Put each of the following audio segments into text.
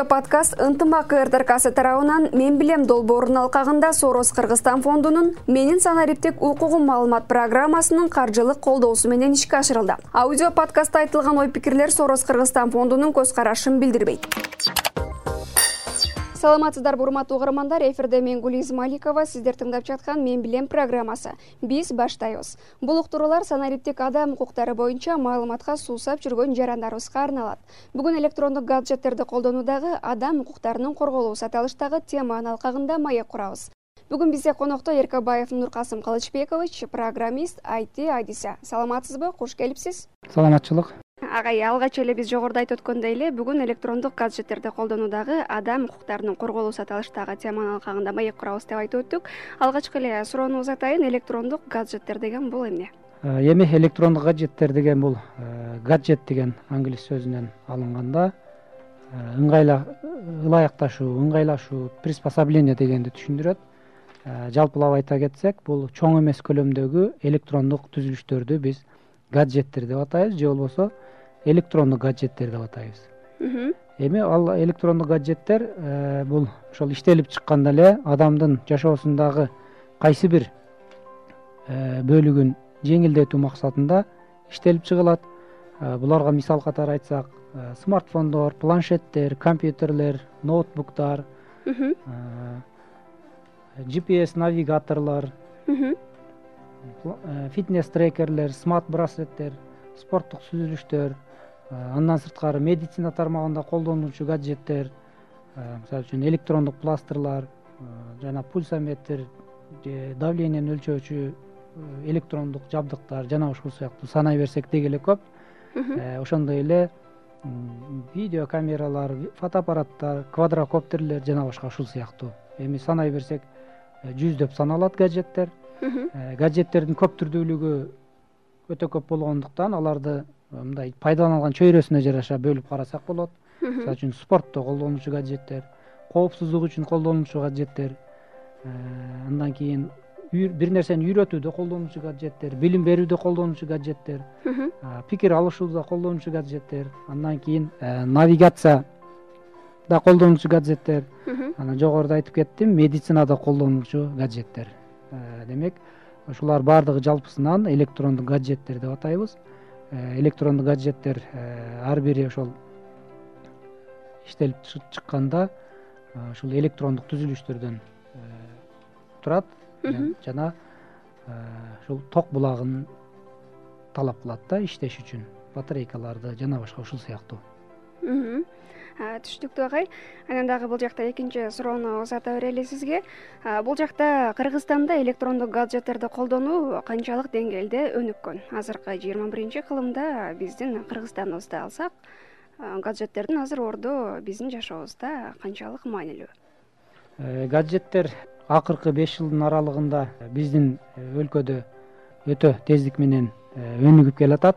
подкаст ынтымак ртрксы тарабынан мен билем долбоорунун алкагында сороз кыргызстан фондунун менин санариптик укугум маалымат программасынын каржылык колдоосу менен ишке ашырылды. Аудио подкастта айтылган ой пикирлер сороз кыргызстан фондунун көз карашын билдирбейт саламатсыздарбы урматтуу угармандар. Эфирде мен гулиз маликова сиздер тыңдап жаткан мен билем программасы. Биз баштайбыз. Бул уктуруулар санариптик адам укуктары боюнча маалыматка суусап жүргөн жарандарыбызга арналат. Бүгүн электрондук гаджеттерди колдонуудагы адам укуктарынын корголуусу аталыштагы теманын алкагында маек курабыз бүгүн бизде конокто эркебаев нуркасым кылычбекович программист айти адисе саламатсызбы? Куш келипсиз? Саламатчылык. Агай алгач эле биз жогоруда айтып өткөндөй эле бүгүн электрондук гаджеттерди колдонуудагы адам укуктарынын корголуусу аталыштагы теманын алкагында маек курабыз деп айтып өттүк. Алгачкы эле суроонубуз атайын электрондук гаджеттер деген бул эмне? Э, эми электрондук гаджеттер деген бул э, гаджет деген англис сөзүнөн алынганда э, ыңгайла ылайыкташуу ыңгайлашуу приспособление дегенди түшүндүрөт жалпылап айта кетсек бул чоң эмес көлөмдөгү электрондук түзүлүштөрдү биз гаджеттер деп атайбыз же болбосо электрондук гаджеттер деп атайбыз. Эми ал электрондук гаджеттер э, бул ошол иштелип чыкканда эле адамдын жашоосундагы кайсы бир э, бөлүгүн жеңилдетүү максатында иштелип чыгылат. Э, буларга мисал катары айтсак смартфондор планшеттер компьютерлер ноутбуктар gps навигаторлор фитнес трекерлер смарт браслеттер спорттук түзүлүштөр андан сырткары медицина тармагында колдонулчу гаджеттер мисалы үчүн электрондук пластырлар жана пульсометр же давлениени өлчөөчү электрондук жабдыктар жана ушул сыяктуу санай берсек деги эле көп. Э, ошондой эле видео камералар фотоаппараттар квадрокоптерлер жана башка ушул сыяктуу. Эми санай берсек э, жүздөп саналат гаджеттер. Э, гаджеттердин көп түрдүүлүгү өтө көп болгондуктан аларды мындай пайдаланылган чөйрөсүнө жараша бөлүп карасак болот. Мисалы үчүн спортто колдонулчу гаджеттер коопсуздук үчүн колдонулчу гаджеттер э, андан кийин бир нерсени үйрөтүүдө колдонулчу гаджеттер билим берүүдө колдонулчу гаджеттер пикир алышууда колдонулчу гаджеттер андан кийин э, навигацияда колдонулчу гаджеттер. Анан жогоруда айтып кеттим медицинада колдонулчу гаджеттер. Э, демек ушулар баардыгы жалпысынан электрондук гаджеттер деп атайбыз. Э, электрондук гаджеттер э, ар бири ошол иштелип чыкканда ушул электрондук түзүлүштөрдөн турат. Жана ушул ток булагын талап кылат да иштеш үчүн. Батарейкаларды жана башка ушул сыяктуу түшүнүктүү агай анан дагы бул жакта экинчи суроону узата берели сизге. Бул жакта кыргызстанда электрондук гаджеттерди колдонуу канчалык деңгээлде өнүккөн. Азыркы жыйырма биринчи кылымда биздин кыргызстаныбызды алсак гаджеттердин азыр орду биздин жашообузда канчалык маанилүү. Э, гаджеттер акыркы беш жылдын аралыгында биздин э, өлкөдө өтө тездик менен э, өнүгүп келатат.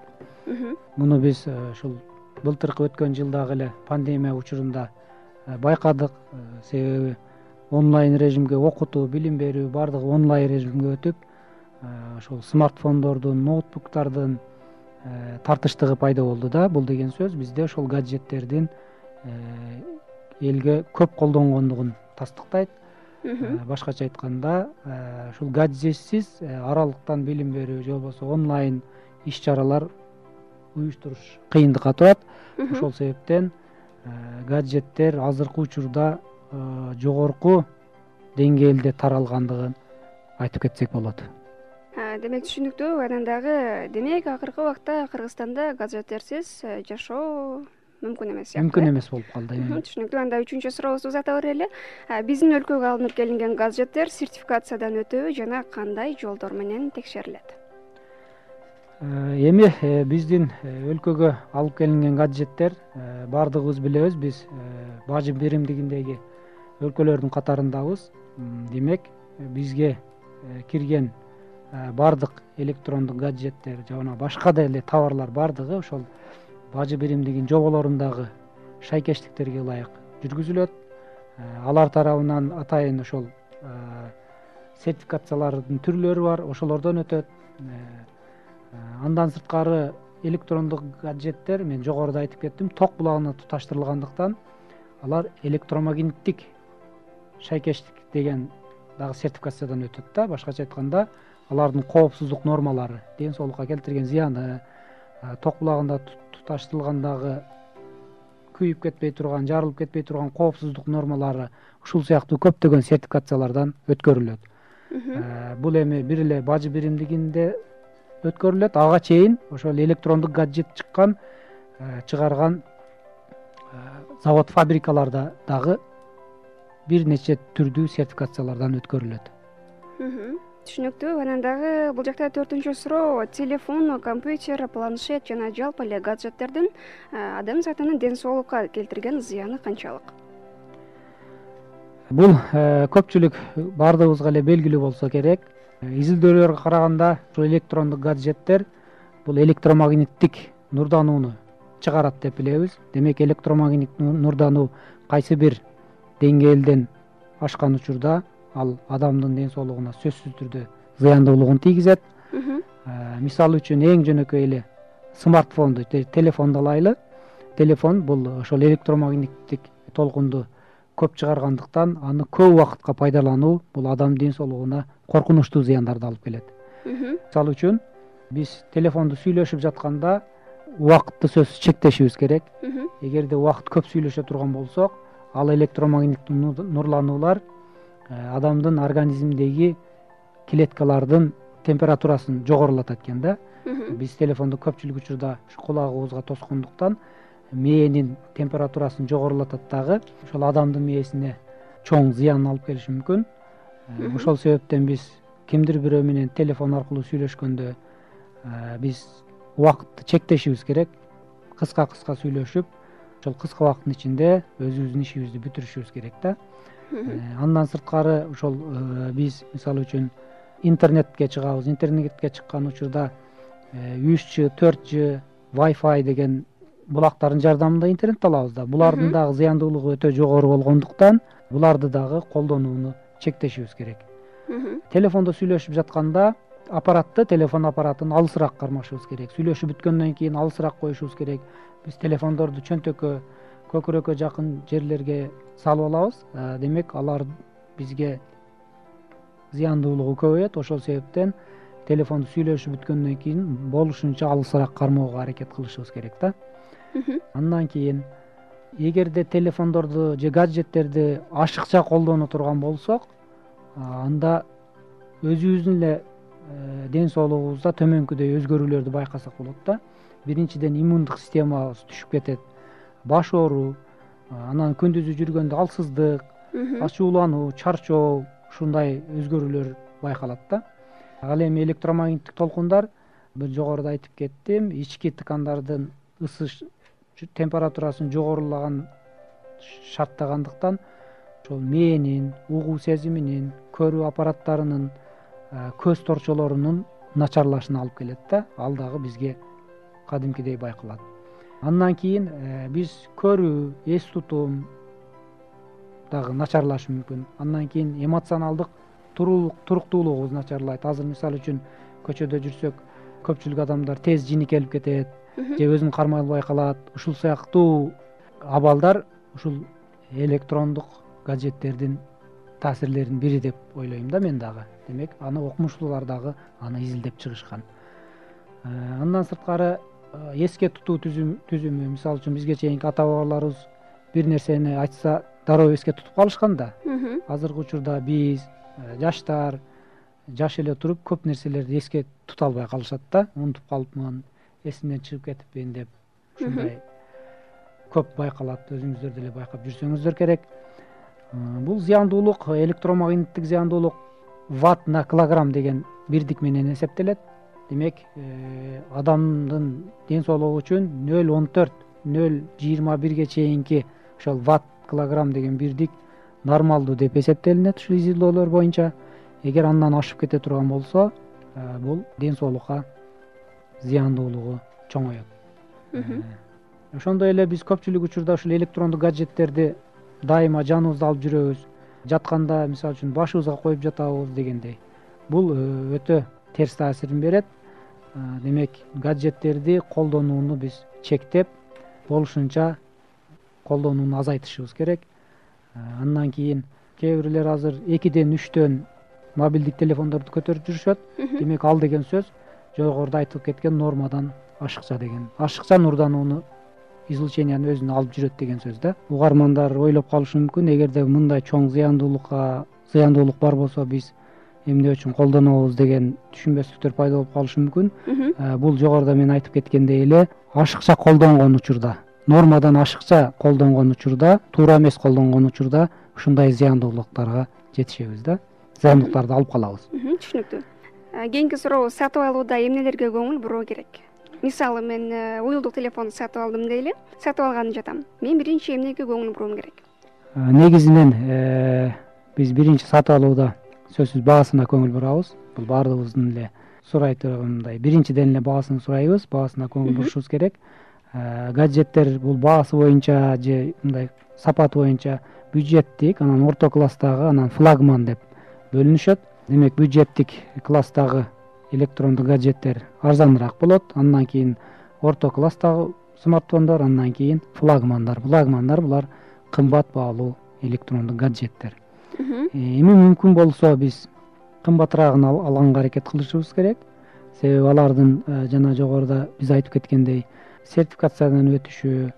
Муну биз ушул былтыркы өткөн жылдагы эле пандемия учурунда э, байкадык э, себеби онлайн режимге окутуу билим берүү баардыгы онлайн режимге өтүп э, ошол смартфондордун ноутбуктардын тартыштыгы пайда болду да. Бул деген сөз бизде ошол гаджеттердин элге көп колдонгондугун тастыктайт. Башкача айтканда ушул гаджетсиз аралыктан билим берүү же болбосо онлайн иш чаралар уюштуруш кыйындыкка турат ошол себептен э, гаджеттер азыркы учурда э, жогорку деңгээлде таралгандыгын айтып кетсек болот. Демек түшүнүктүү анан дагы демек акыркы убакта кыргызстанда гаджеттерсиз э, жашоо мүмкүн эмес сыяктуу мүмкүн эмес болуп калды түшүнүктүү анда үчүнчү сурообузду узата берели биздин өлкөгө алынып келинген гаджеттер сертификациядан өтөбү жана кандай жолдор менен текшерилет эми э, биздин э, өлкөгө алып келинген гаджеттер баардыгыбыз билебиз биз бажы биримдигиндеги өлкөлөрдүн катарындабыз. Демек бизге кирген баардык электрондук гаджеттер жана башка деле товарлар баардыгы ошол бажы биримдигинин жоболорундагы шайкештиктерге ылайык жүргүзүлөт. Алар тарабынан атайын ошол сертификациялардын түрлөрү бар ошолордон өтөт. Э, андан сырткары электрондук гаджеттер мен жогоруда айтып кеттим ток булагына туташтырылгандыктан алар электромагниттик шайкештик деген дагы сертификациядан өтөт да. Башкача айтканда алардын коопсуздук нормалары ден соолукка келтирген зыяны ток булагында туташтырылгандагы күйүп кетпей турган жарылып кетпей турган коопсуздук нормалары ушул сыяктуу көптөгөн сертификациялардан өткөрүлөт. Бул эми бир эле бажы биримдигинде өткөрүлөт. Ага чейин ошол электрондук гаджет чыккан чыгарган завод фабрикаларда дагы бир нече түрдүү сертификациялардан өткөрүлөт. Түшүнүктүү анан дагы бул жакта төртүнчү суроо телефон компьютер планшет жана жалпы эле гаджеттердин адам затынын ден соолукка келтирген зыяны канчалык? Бул э, көпчүлүк баардыгыбызга эле белгилүү болсо керек изилдөөлөргө караганда ушул электрондук гаджеттер бул электромагниттик нурданууну чыгарат деп билебиз. Демек электромагниттик нурдануу кайсы бир деңгээлден ашкан учурда ал адамдын ден соолугуна сөзсүз түрдө зыяндуулугун тийгизет. Э, мисалы үчүн эң жөнөкөй эле смартфонду телефонду алайлы телефон бул ошол электромагниттик толкунду көп чыгаргандыктан аны көп убакытка пайдалануу бул адамдын ден соолугуна коркунучтуу зыяндарды алып келет. Мисалы үчүн биз телефондо сүйлөшүп жатканда убакытты сөзсүз чектешибиз керек. Эгерде убакыт көп сүйлөшө турган болсок ал электромагниттик нурлануулар э, адамдын организминдеги клеткалардын температурасын жогорулатат экен да. Биз телефонду көпчүлүк учурда ушу кулагыбызга тоскондуктан мээнин температурасын жогорулатат дагы ошол адамдын мээсине чоң зыянын алып келиши мүмкүн ошол себептен биз кимдир бирөө менен телефон аркылуу сүйлөшкөндө э, биз убакытты чектешибиз керек. Кыска кыска сүйлөшүп ошол кыска убакыттын ичинде өзүбүздүн ишибизди бүтүрүшүбүз керек да. Э, андан сырткары ошол биз мисалы үчүн интернетке чыгабыз. Интернетке чыккан учурда үч ж төрт ж вайфай деген булактардын жардамында интернетти алабыз да. Булардын дагы зыяндуулугу өтө жогору болгондуктан буларды дагы колдонууну чектешибиз керек. Телефондо сүйлөшүп жатканда аппаратты телефон аппаратын алысыраак кармашыбыз керек. Сүйлөшүп бүткөндөн кийин алысыраак коюшубуз керек. Биз телефондорду чөнтөккө көкүрөккө жакын жерлерге салып алабыз. Демек алар бизге зыяндуулугу көбөйөт. Ошол себептен телефонду сүйлөшүп бүткөндөн кийин болушунча алысыраак кармоого аракет кылышыбыз керек да. Андан кийин эгерде телефондорду же гаджеттерди ашыкча колдоно турган болсок анда өзүбүздүн эле э, ден соолугубузда төмөнкүдөй өзгөрүүлөрдү байкасак болот да. Биринчиден иммундук системабыз түшүп кетет. Баш ооруу анан күндүзү жүргөндө алсыздык ачуулануу чарчоо ушундай өзгөрүүлөр байкалат да. Ал эми электромагниттик толкундар бир жогоруда айтып кеттим ички ткандардын ысыш температурасын жогорулаган шарттагандыктан ошол мээнин угуу сезиминин көрүү аппараттарынын э, көз торчолорунун начарлашына алып келет да ал дагы бизге кадимкидей байкалат. Андан кийин э, биз көрүү эс тутум дагы начарлашы мүмкүн. Андан кийин эмоционалдык туруктуулугубуз начарлайт. Азыр мисалы үчүн көчөдө жүрсөк көпчүлүк адамдар тез жиникелип кетет же өзүн кармай калат ушул сыяктуу абалдар ушул электрондук гаджеттердин таасирлеринин бири деп ойлойм да мен дагы. Демек аны окумуштуулар дагы аны изилдеп чыгышкан. Э, андан сырткары э, эске тутуу түзүмү. Мисалы үчүн бизге чейинки ата бабаларыбыз бир нерсени айтса дароо эске тутуп калышкан да. Азыркы учурда биз э, жаштар жаш эле туруп көп нерселерди эске тута албай калышат да. Унутуп калыпмын эсимден чыгып кетиппин деп ушундай көп байкалат өзүңүздөр деле байкап жүрсөңүздөр керек. Бул зыяндуулук электромагниттик зыяндуулук ватт на килограмм деген бирдик менен эсептелет. Демек э, адамдын ден соолугу үчүн нөл он төрт нөл жыйырма бирге чейинки ошол ватт килограмм деген бирдик нормалдуу деп эсептелинет ушул изилдөөлөр боюнча. Эгер андан ашып кете турган болсо э, бул ден соолукка зыяндуулугу чоңоет. Э, ошондой эле биз көпчүлүк учурда ушул электрондук гаджеттерди дайыма жаныбызда алып жүрөбүз. Жатканда мисалы үчүн башыбызга коюп жатабыз дегендей. Бул э, өтө терс таасирин берет. Э, демек гаджеттерди колдонууну биз чектеп болушунча колдонууну азайтышыбыз керек. Андан кийин кээ бирлер азыр экиден үчтөн мобилдик телефондорду көтөрүп жүрүшөт. Демек ал деген сөз жогоруда айтылып кеткен нормадан ашыкча деген. Ашыкча нурданууну излученияны өзүнө алып жүрөт деген сөз да. Угармандар ойлоп калышы мүмкүн. Эгерде мындай чоң зыяндуулукка зыяндуулук бар болсо биз эмне үчүн колдонобуз деген түшүнбөстүктөр пайда болуп калышы мүмкүн. Э, бул жогоруда мен айтып кеткендей эле ашыкча колдонгон учурда нормадан ашыкча колдонгон учурда туура эмес колдонгон учурда ушундай зыяндуулуктарга жетишебиз да. Зыяндуулуктарды алып калабыз. Түшүнүктүү кийинки сурообуз сатып алууда эмнелерге көңүл буруу керек? Мисалы мен э, уюлдук телефонду сатып алдым дейли сатып алганы жатам. Мен биринчи эмнеге көңүл буруум керек? Негизинен биз биринчи сатып алууда сөзсүз баасына көңүл бурабыз. Бул баардыгыбыздын эле сурай тургандай биринчиден эле баасын сурайбыз баасына көңүл бурушубуз керек. Э, гаджеттер бул баасы боюнча же мындай сапаты боюнча бюджеттик анан орто класстагы анан флагман деп бөлүнүшөт демек бюджеттик класстагы электрондук гаджеттер арзаныраак болот. Андан кийин орто класстагы смартфондор андан кийин флагмандар. Флагмандар булар кымбат баалуу электрондук гаджеттер. Эми мүмкүн болсо биз кымбатыраагын алганга аракет кылышыбыз керек. Себеби алардын э, жана жогоруда биз айтып кеткендей сертификациядан өтүшү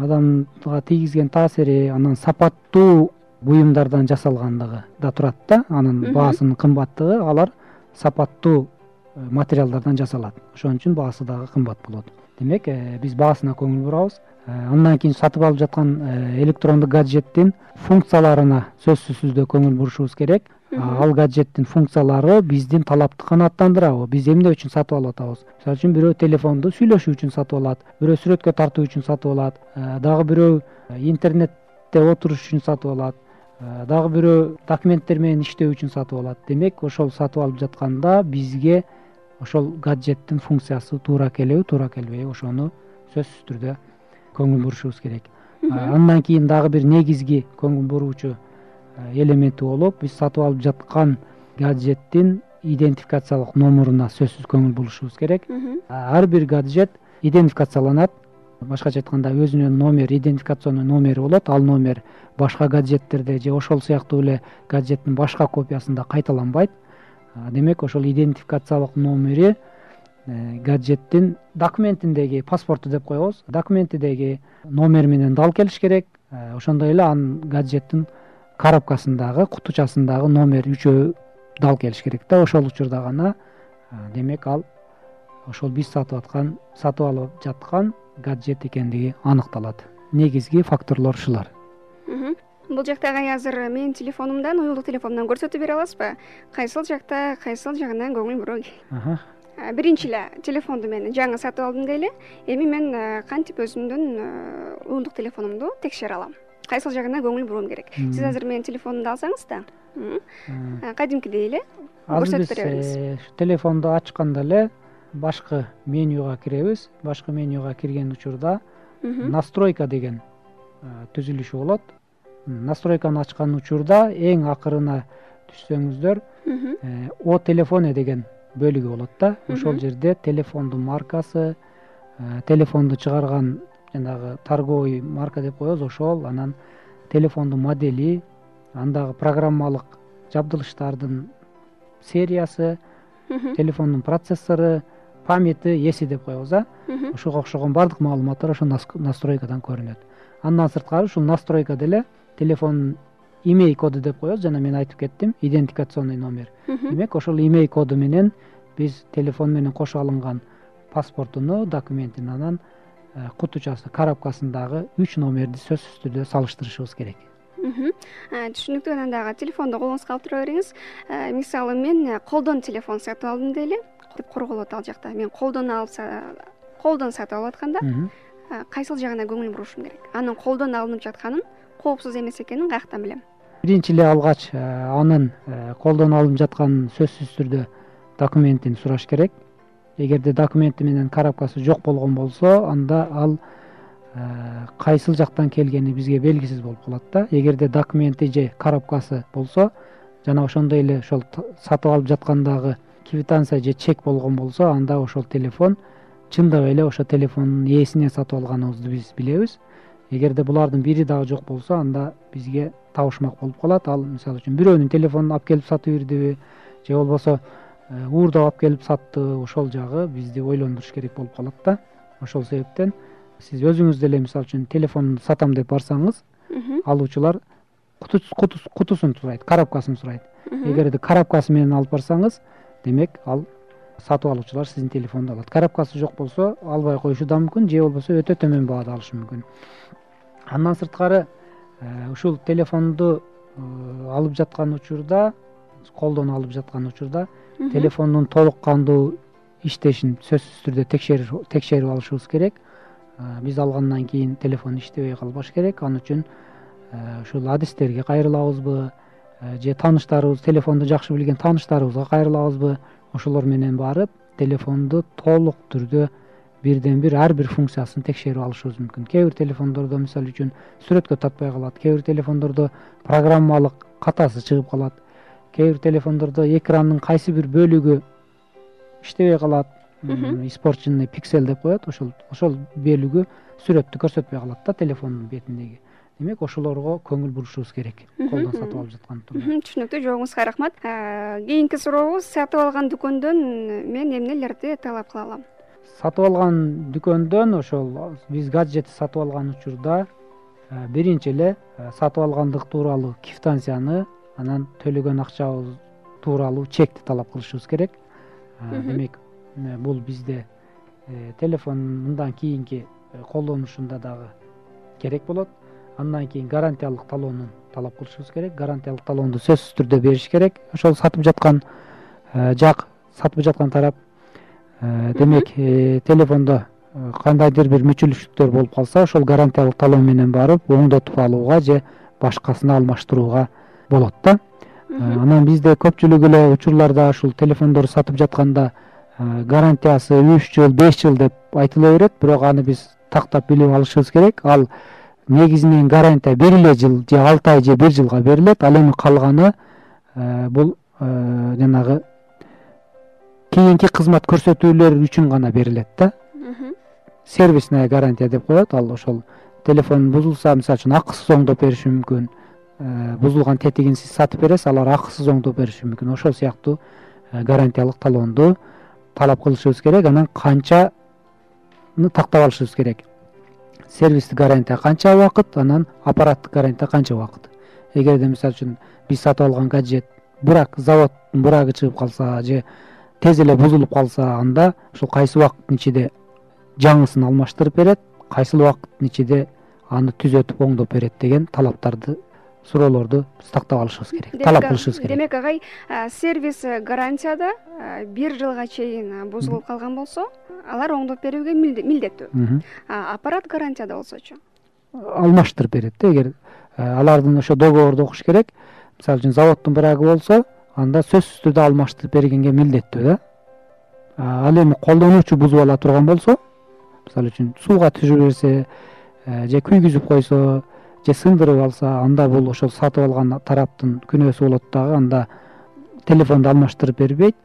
адамга тийгизген таасири анан сапаттуу буюмдардан жасалгандыгы да турат да. Анын баасынын кымбаттыгы алар сапаттуу э, материалдардан жасалат. Ошон үчүн баасы дагы кымбат болот. Демек э, биз баасына көңүл бурабыз. Э, андан кийин сатып алып жаткан электрондук гаджеттин функцияларына сөзсүз түрдө көңүл бурушубуз керек. Ал гаджеттин функциялары биздин талапты канааттандырабы. Биз эмне үчүн сатып алып атабыз? Мисалы үчүн бирөө телефонду сүйлөшүү үчүн сатып алат бирөө сүрөткө тартуу үчүн сатып алат дагы бирөө интернетте отуруш үчүн сатып алат дагы бирөө документтер менен иштөө үчүн сатып алат. Демек ошол сатып алып жатканда бизге ошол гаджеттин функциясы туура келеби туура келбейби ошону сөзсүз түрдө көңүл бурушубуз керек. Андан кийин дагы бир негизги көңүл буруучу элементи болуп биз сатып алып жаткан гаджеттин идентификациялык номуруна сөзсүз көңүл бурушубуз керек. Ар бир гаджет идентификацияланат башкача айтканда өзүнүн номери идентификационный номери болот. Ал номер башка гаджеттерде же ошол сыяктуу эле гаджеттин башка копиясында кайталанбайт. Демек ошол идентификациялык номери Э, гаджеттин документиндеги паспорту деп коебуз. Документидеги номер менен дал келиш керек. Э, ошондой эле анын гаджеттин коробкасындагы кутучасындагы номер үчөө дал келиш керек да. Ошол учурда гана демек ал ошол биз сатып аткан сатып алып жаткан гаджет экендиги аныкталат. Негизги факторлор ушулар бул жакта агай азыр менин телефонумдан уюлдук телефондон көрсөтүү бере аласызбы? Кайсыл жакта кайсыл жагынан көңүл буруу Э, биринчи эле телефонду мен жаңы сатып алдым дейли. Эми мен э, кантип өзүмдүн э, уюлдук телефонумду текшере алам? Кайсыл жагына көңүл буруум керек? Сиз азыр менин телефонумду алсаңыз да. Кадимкидей эле азыр биз ушу телефонду ачканда эле башкы менюга киребиз. Башкы менюга кирген учурда настройка деген түзүлүшү болот. Настройканы ачкан учурда эң акырына түшсөңүздөр о телефоне деген бөлүгү болот да. Ошол жерде телефондун маркасы э, телефонду чыгарган жанагы торговый марка деп коебуз. Ошол анан телефондун модели андагы программалык жабдылыштардын сериясы телефондун процессору памяти эси деп коебуз а ушуга окшогон баардык маалыматтар ошол настройкадан көрүнөт. Андан сырткары ушул настройкада эле телефондун имей коду деп коебуз жана мен айтып кеттим идентификационный номер. Демек ошол имей коду менен биз телефон менен кошо алынган паспортуну документин анан э, кутучасы коробкасындагы үч номерди сөзсүз түрдө салыштырышыбыз керек. э, түшүнүктүү анан дагы телефонду колуңузга алып тура бериңиз мисалы мен колдон телефон сатып алдым дейли деп корголот ал жакта. Мен колдон алып колдон сатып алып атканда кайсыл жагына көңүл бурушум керек. Анын колдон алынып жатканын коопсуз эмес экенин каяктан билем. Биринчи эле алгач анын колдон алынып жатканын сөзсүз түрдө документин сураш керек. Эгерде документи менен коробкасы жок болгон болсо анда ал кайсыл жактан келгени бизге белгисиз болуп калат да. Эгерде документи же коробкасы болсо жана ошондой эле ошол сатып алып жаткандагы квитанция же чек болгон болсо анда ошол телефон чындап эле ошол телефондун ээсинен сатып алганыбызды биз билебиз. Эгерде булардын бири дагы жок болсо анда бизге табышмак болуп калат. Ал мисалы үчүн бирөөнүн телефонун алып келип сатып ийирдиби же болбосо э, уурдап алып келип саттыбы ошол жагы бизди ойлондуруш керек болуп калат да. Ошол себептен сиз өзүңүз деле мисалы үчүн телефонду сатам деп барсаңыз алуучулар кутусун сурайт коробкасын сурайт. Эгерде коробкасы менен алып барсаңыз демек ал сатып алуучулар сиздин телефонду алат. Коробкасы жок болсо албай коюшу да мүмкүн же болбосо өтө төмөн баада алышы мүмкүн. Андан сырткары э, ушул телефонду э, алып жаткан учурда колдон алып жаткан учурда телефондун толук кандуу иштешин сөзсүз түрдө текшерип алышыбыз керек биз алгандан кийин телефон иштебей калбаш керек. Ал үчүн ушул адистерге кайрылабызбы? Же тааныштарыбыз телефонду жакшы билген тааныштарыбызга кайрылабызбы? Ошолор менен барып телефонду толук түрдө бирден бир ар бир функциясын текшерип алышыбыз мүмкүн. Кээ бир телефондордо мисалы үчүн сүрөткө татпай калат. Кээ бир телефондордо программалык катасы чыгып калат. Кээ бир телефондордо экрандын кайсы бир бөлүгү иштебей калат испорченный пиксель деп коет. Ошол ошол бөлүгү сүрөттү көрсөтпөй калат да телефондун бетиндеги. Демек ошолорго көңүл бурушубуз керек. Колдон сатып алып жатканда түшүнүктүү жообуңузга рахмат кийинки сурообуз сатып алган дүкөндөн мен эмнелерди талап кыла алам? Сатып алган дүкөндөн ошол биз гаджетти сатып алган учурда биринчи эле сатып алгандык тууралуу квитанцияны анан төлөгөн акчабыз тууралуу чекти талап кылышыбыз керек. Демек бул бизде э, телефон мындан кийинки э, колдонушунда дагы керек болот. Андан кийин гарантиялык талонун талап кылышыбыз керек. Гарантиялык талоонду сөзсүз түрдө бериш керек. Ошол сатып жаткан э, жак сатып жаткан тарап э, демек э, телефондо кандайдыр бир мүчүлүштүктөр болуп калса ошол гарантиялык талон менен барып оңдотуп алууга же башкасына алмаштырууга болот да. Анан бизде көпчүлүк эле учурларда ушул телефондорду сатып жатканда гарантиясы үч жыл беш жыл деп айтыла берет. Бирок аны биз тактап билип алышыбыз керек. Ал негизинен гарантия бир эле жыл же алты ай же бир жылга берилет. Ал эми калганы э, бул э, жанагы кийинки кызмат көрсөтүүлөр үчүн гана берилет да. Сервисная гарантия деп коет. Ал ошол телефон бузулса мисалы үчүн акысыз оңдоп бериши мүмкүн. Э, бузулган тетигин сиз сатып бересиз алар акысыз оңдоп бериши мүмкүн. Ошол сыяктуу гарантиялык талоонду талап кылышыбыз керек анан канчаны тактап алышыбыз керек. Сервистик гарантия канча убакыт анан аппараттык гарантия канча убакыт. Эгерде мисалы үчүн биз сатып алган гаджет брак заводдун брагы чыгып калса же тез эле бузулуп калса анда ушул кайсы убакыттын ичинде жаңысын алмаштырып берет кайсыл убакыттын ичинде аны түзөтүп оңдоп берет деген талаптарды суроолорду тактап алышыбыз керек талап кылышыбыз керек. демек агай сервис гарантияда бир жылга чейин бузулуп калган болсо алар оңдоп берүүгө милдеттүү. Аппарат гарантияда болсочу алмаштырып берет да эгер алардын ошо договорду окуш керек мисалы үчүн заводдун брагы болсо анда сөзсүз түрдө алмаштырып бергенге милдеттүү да. Ал эми колдонуучу бузуп ала турган болсо мисалы үчүн сууга түшүрүп берсе же күйгүзүп койсо же сындырып алса анда бул ошол сатып алган тараптын күнөөсү болот дагы анда телефонду алмаштырып бербейт.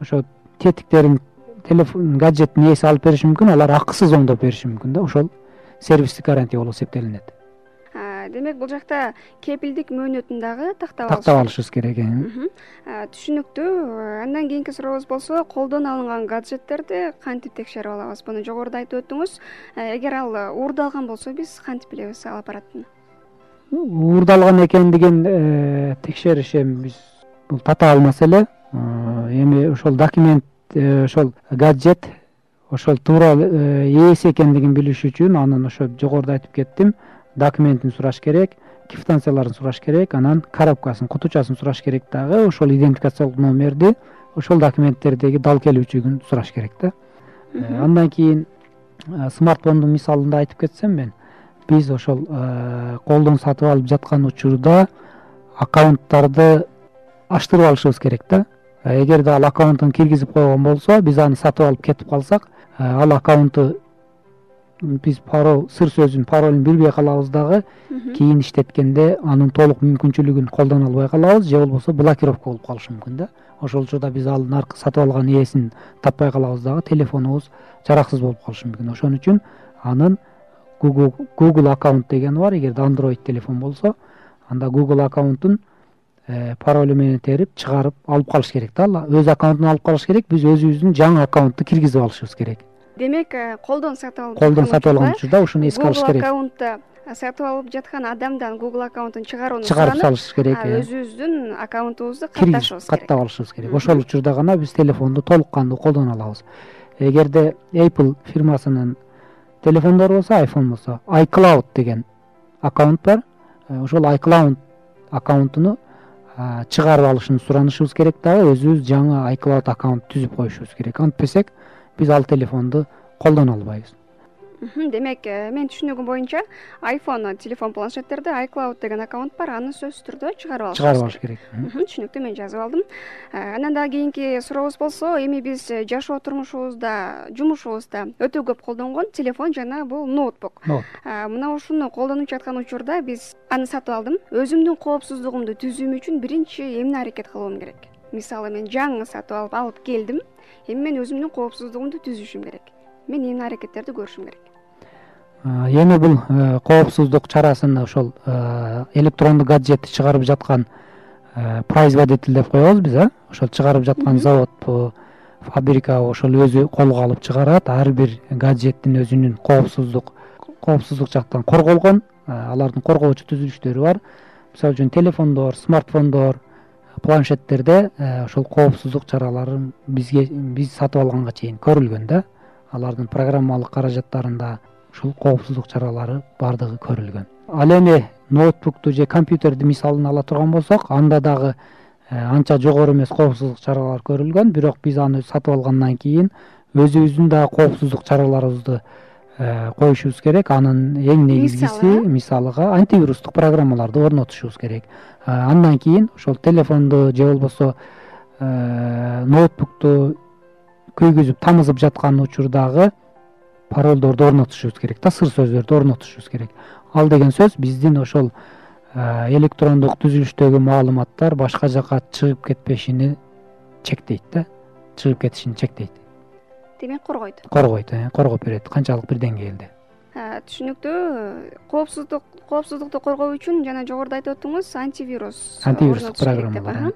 Ошо тетиктерин телефон гаджеттин ээси алып бериши мүмкүн алар акысыз оңдоп бериши мүмкүн да. Ошол сервистик гарантия болуп эсептелинет демек бул жакта кепилдик мөөнөтүн дагы тактап тактап алышыбыз керек э? Түшүнүктүү андан кийинки сурообуз болсо колдон алынган гаджеттерди кантип текшерип алабыз? Муну жогоруда айтып өттүңүз. Эгер ал уурдалган болсо биз кантип билебиз ал аппараттын уурдалган экендигин э, текшериш эми биз бул татаал маселе эми ошол документ э, ошол гаджет ошол туура ээси экендигин билиш үчүн анын ошо жогоруда айтып кеттим документин сураш керек квитанцияларын сураш керек анан коробкасын кутучасын сураш керек дагы. Ошол идентификациялык номерди ошол документтердеги дал келүүчүлүгүн сураш керек да. Э, андан кийин э, смартфондун мисалында айтып кетсем мен биз ошол э, колдон сатып алып жаткан учурда аккаунттарды ачтырып алышыбыз керек да. Эгерде ал аккаунтун киргизип койгон болсо биз аны сатып алып кетип калсак ал аккаунтту биз пароль сыр сөзүн паролун билбей калабыз дагы. Кийин иштеткенде анын толук мүмкүнчүлүгүн колдоно албай калабыз. Же болбосо блокировка болуп калышы мүмкүн да. Ошол учурда биз ал наркы сатып алган ээсин таппай калабыз дагы. Телефонубуз жараксыз болуп калышы мүмкүн. Ошон үчүн анын google аккаунт деген бар. Эгерде андроid телефон болсо анда google аккаунтун э, паролу менен терип чыгарып алып калыш керек да. Ал өз аккаунтун алып калыш керек. Биз өзүбүздүн жаңы аккаунтту киргизип алышыбыз керек демек э, колдон сатып алып колдон сатып алган учурда ушуну эске алыш керек. аккаунтту сатып алып жаткан адамдан google аккаунтун чыгарууну чыгарып салыш керек э. өзүбүздүн аккаунтубузду катташыбыз керек. каттап алышыбыз керек. Ошол учурда гана биз телефонду толук кандуу колдоно алабыз. Эгерде apple фирмасынын телефондору болсо айфон болсо айcloud деген аккаунт бар. Э, ошол айcloud аккаунтуну чыгарып алышын суранышыбыз керек дагы. Өзүбүз жаңы айcloud аккаунт түзүп коюшубуз керек. Антпесек биз ал телефонду колдоно албайбыз. Демек э, менин түшүнүгүм боюнча айфон телефон планшеттерде айcloud деген аккаунт бар. Аны сөзсүз түрдө чыгарып алыш чыгарып алыш керек. түшүнүктүү мен жазып алдым. Э, анан дагы кийинки сурообуз болсо эми биз жашоо турмушубузда жумушубузда өтө көп колдонгон телефон жана бул ноутбук. Э, мына ушуну колдонуп жаткан учурда биз аны сатып алдым. Өзүмдүн коопсуздугумду түзүүм үчүн биринчи эмне аракет кылуум керек? Мисалы мен жаңы сатып алып алып келдим эми мен өзүмдүн коопсуздугумду түзүшүм керек. Мен эмне аракеттерди көрүшүм керек. Эми бул э, коопсуздук чарасын ошол э, электрондук гаджетти чыгарып жаткан э, производитель деп коебуз биз э ошол чыгарып жаткан заводбу фабрикабы ошол өзү колго алып чыгарат ар бир гаджеттин өзүнүн коопсуздук коопсуздук жактан корголгон алардын коргоочу түзүлүштөрү бар. Мисалы үчүн телефондор смартфондор планшеттерде ошол коопсуздук чаралары бизге биз сатып алганга чейин көрүлгөн да алардын программалык каражаттарында ушул коопсуздук чаралары баардыгы көрүлгөн. Ал эми ноутбукту же компьютерди мисалын ала турган болсок анда дагы э, анча жогору эмес коопсуздук чаралары көрүлгөн бирок биз аны сатып алгандан кийин өзүбүздүн дагы коопсуздук чараларыбызды э, коюшубуз керек. Анын эң негизгиси мисалыга антивирустук программаларды орнотушубуз керек. Э, андан кийин ошол телефонду же болбосо ноутбукту күйгүзүп тамызып жаткан учурдагы паролдорду орнотушубуз керек да сыр сөздөрдү орнотушубуз керек. Ал деген сөз биздин ошол электрондук түзүлүштөгү маалыматтар башка жака чыгып кетпешини чектейт да чыгып кетишин чектейт демек коргойт? Коргойт э, коргоп берет канчалык бир деңгээлде түшүнүктүү коопсуздук коопсуздукту коргоо үчүн жана жогоруда айтып өттүңүз антивирус антивирустук программалар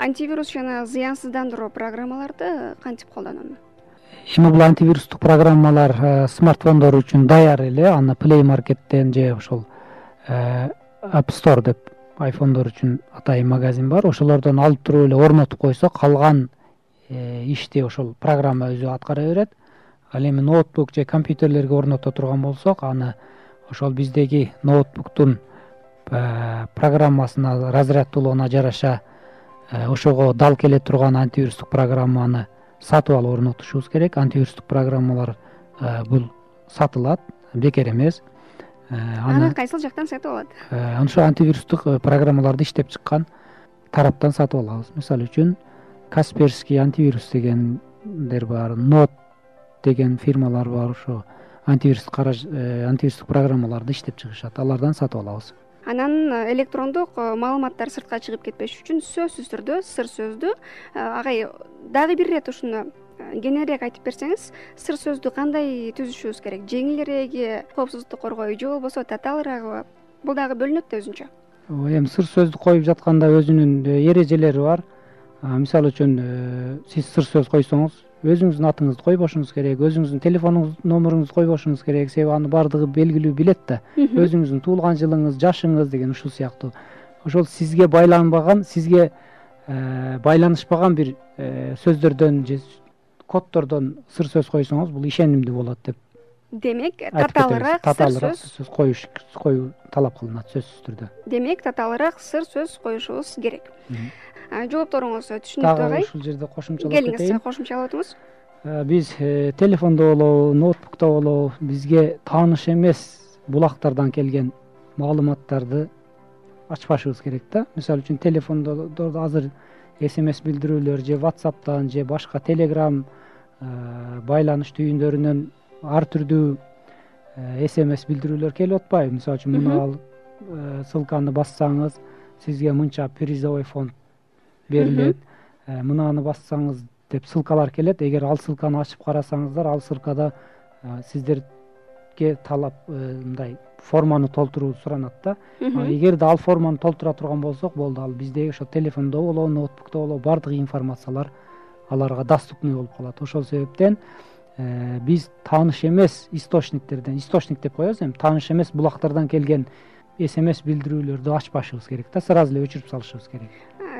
антивирус жана зыянсыздандыруу программаларды кантип колдоном эми бул антивирустук программалар э, смартфондор үчүн даяр эле аны плей маркеттен же ошол э, app store деп айфондор үчүн атайын магазин бар. Ошолордон алып туруп эле орнотуп койсок калган э, ишти ошол программа өзү аткара берет. Ал эми ноутбук же компьютерлерге орното турган болсок аны ошол биздеги ноутбуктун программасына разряддуулугуна жараша ошого дал келе турган антивирустук программаны сатып алып орнотушубуз керек. Антивирустук программалар э, бул сатылат бекер эмес. Э, аны кайсыл жактан сатып алат? Э, ошо антивирустук программаларды иштеп чыккан тараптан сатып алабыз. Мисалы үчүн касперский антивирус дегендер бар нот деген фирмалар бар ошо антивирустук антивирустук программаларды иштеп чыгышат. Алардан сатып алабыз. Анан электрондук маалыматтар сыртка чыгып кетпеш үчүн сөзсүз түрдө сыр сөздү агай дагы бир ирет ушуну э, кеңирээк айтып берсеңиз сыр сөздү кандай түзүшүбүз керек? Жеңилиреги коопсуздукту коргойбу же болбосо татаалыраакыбы бул дагы бөлүнөт да өзүнчө. Эми сыр сөздү коюп жатканда өзүнүн э, эрежелери бар мисалы үчүн э, сиз сыр сөз койсоңуз өзүңүздүн атыңызды койбошуңуз керек өзүңүздүн телефонуңуз номеруңузду койбошуңуз керек. Себеби анын баардыгы белгилүү билет да. Өзүңүздүн туулган жылыңыз жашыңыз деген ушул сыяктуу. Ошол сизге байланбаган сизге Э, байланышпаган бир э, сөздөрдөн же коддордон сыр сөз койсоңуз бул ишенимдүү болот деп демек татаалыраак татаалыраак сыр сөз коюш коюу талап кылынат сөзсүз түрдө. Демек татаалыраак сыр сөз коюшубуз керек жоопторуңуз түшүнүктүү дагы ушул жерде кошумчалап кетейин. келиңиз кошумчалап өтүңүз э, биз телефондо болобу ноутбукта болобу бизге тааныш эмес булактардан келген маалыматтарды ачпашыбыз керек да. Мисалы үчүн телефондордо азыр смс билдирүүлөр же whatsappтан же башка телеграм э, байланыш түйүндөрүнөн ар түрдүү э, смс билдирүүлөр келип атпайбы. Мисалы үчүн мына э, ссылканы бассаңыз сизге мынча призовой фонд берилет. Мынаны бассаңыз деп ссылкалар келет. Эгер ал ссылканы ачып карасаңыздар ал ссылкада сиздер источникке талап э, мындай форманы толтуруу суранат да. Эгерде ал форманы толтура турган болсок болду. Ал биздеги ошо телефондо болобу ноутбукто болобу баардык информациялар аларга доступный болуп калат. Ошол себептен э, биз тааныш эмес источниктерден источник деп коебуз эми тааныш эмес булактардан келген смс билдирүүлөрдү ачпашыбыз керек да. Сразу эле өчүрүп салышыбыз керек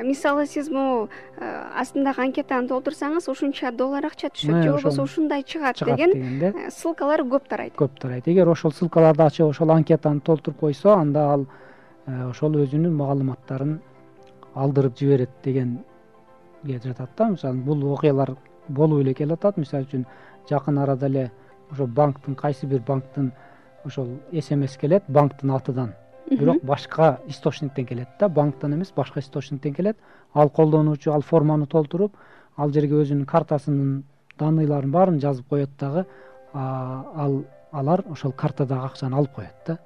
мисалы сиз могу астындагы анкетаны толтурсаңыз ушунча доллар акча түшөт же болбосо ушундай чыгат деген э, ссылкалар көп тарайт. Көп тарайт. Эгер ошол ссылкаларды ачып ошол анкетаны толтуруп койсо анда ал э, ошол өзүнүн маалыматтарын алдырып жиберет дегенге жатат да. Мисалы бул окуялар болуп эле келатат мисалы үчүн жакын арада эле ошо банктын кайсы бир банктын ошол смс келет банктын атынан бирок башка источниктен келет да банктан эмес башка источниктен келет. Ал колдонуучу ал форманы толтуруп ал жерге өзүнүн картасынын данныйларын баарын жазып коет дагы ал алар ошол картадагы акчаны алып коет да.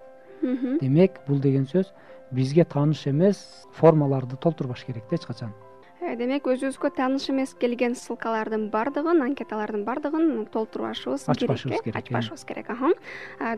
Демек бул деген сөз бизге тааныш эмес формаларды толтурбаш керек да эч качан демек өзүбүзгө тааныш эмес келген ссылкалардын баардыгын анкеталардын баардыгын толтурбашыбыз керек ачпашыбыз керек ачпашыбыз керек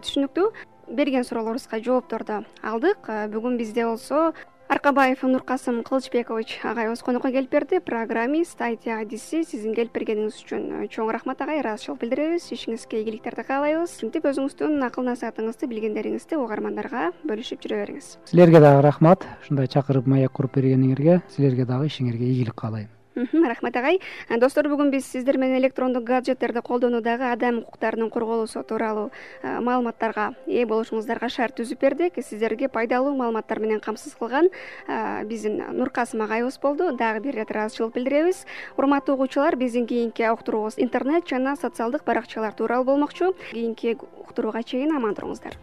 түшүнүктүү берген суроолорубузга жоопторду алдык. Бүгүн бизде болсо аркабаев нуркасым кылычбекович агайыбыз конокко келип берди. Программист айти адиси сиздин келип бергениңиз үчүн чоң рахмат агай ыраазычылык билдиребиз. Ишиңизге ийгиликтерди каалайбыз антип өзүңүздүн акыл насаатыңызды билгендериңизди угармандарга бөлүшүп жүрө бериңиз. Силерге дагы рахмат. Ушундай чакырып маек куруп бергениңерге силерге дагы ишиңерге ийгилик каалайм рахмат агай. Э, достор бүгүн биз сиздер менен электрондук гаджеттерди колдонуудагы адам укуктарынын корголуусу тууралуу э, маалыматтарга ээ болушуңуздарга шарт түзүп бердик. Сиздерге пайдалуу маалыматтар менен камсыз кылган э, биздин нуркасым агайыбыз болду. Дагы бир ирет ыраазычылык билдиребиз. Урматтуу угуучулар биздин кийинки уктуруубуз интернет жана социалдык баракчалар тууралуу болмокчу. Кийинки уктурууга чейин аман туруңуздар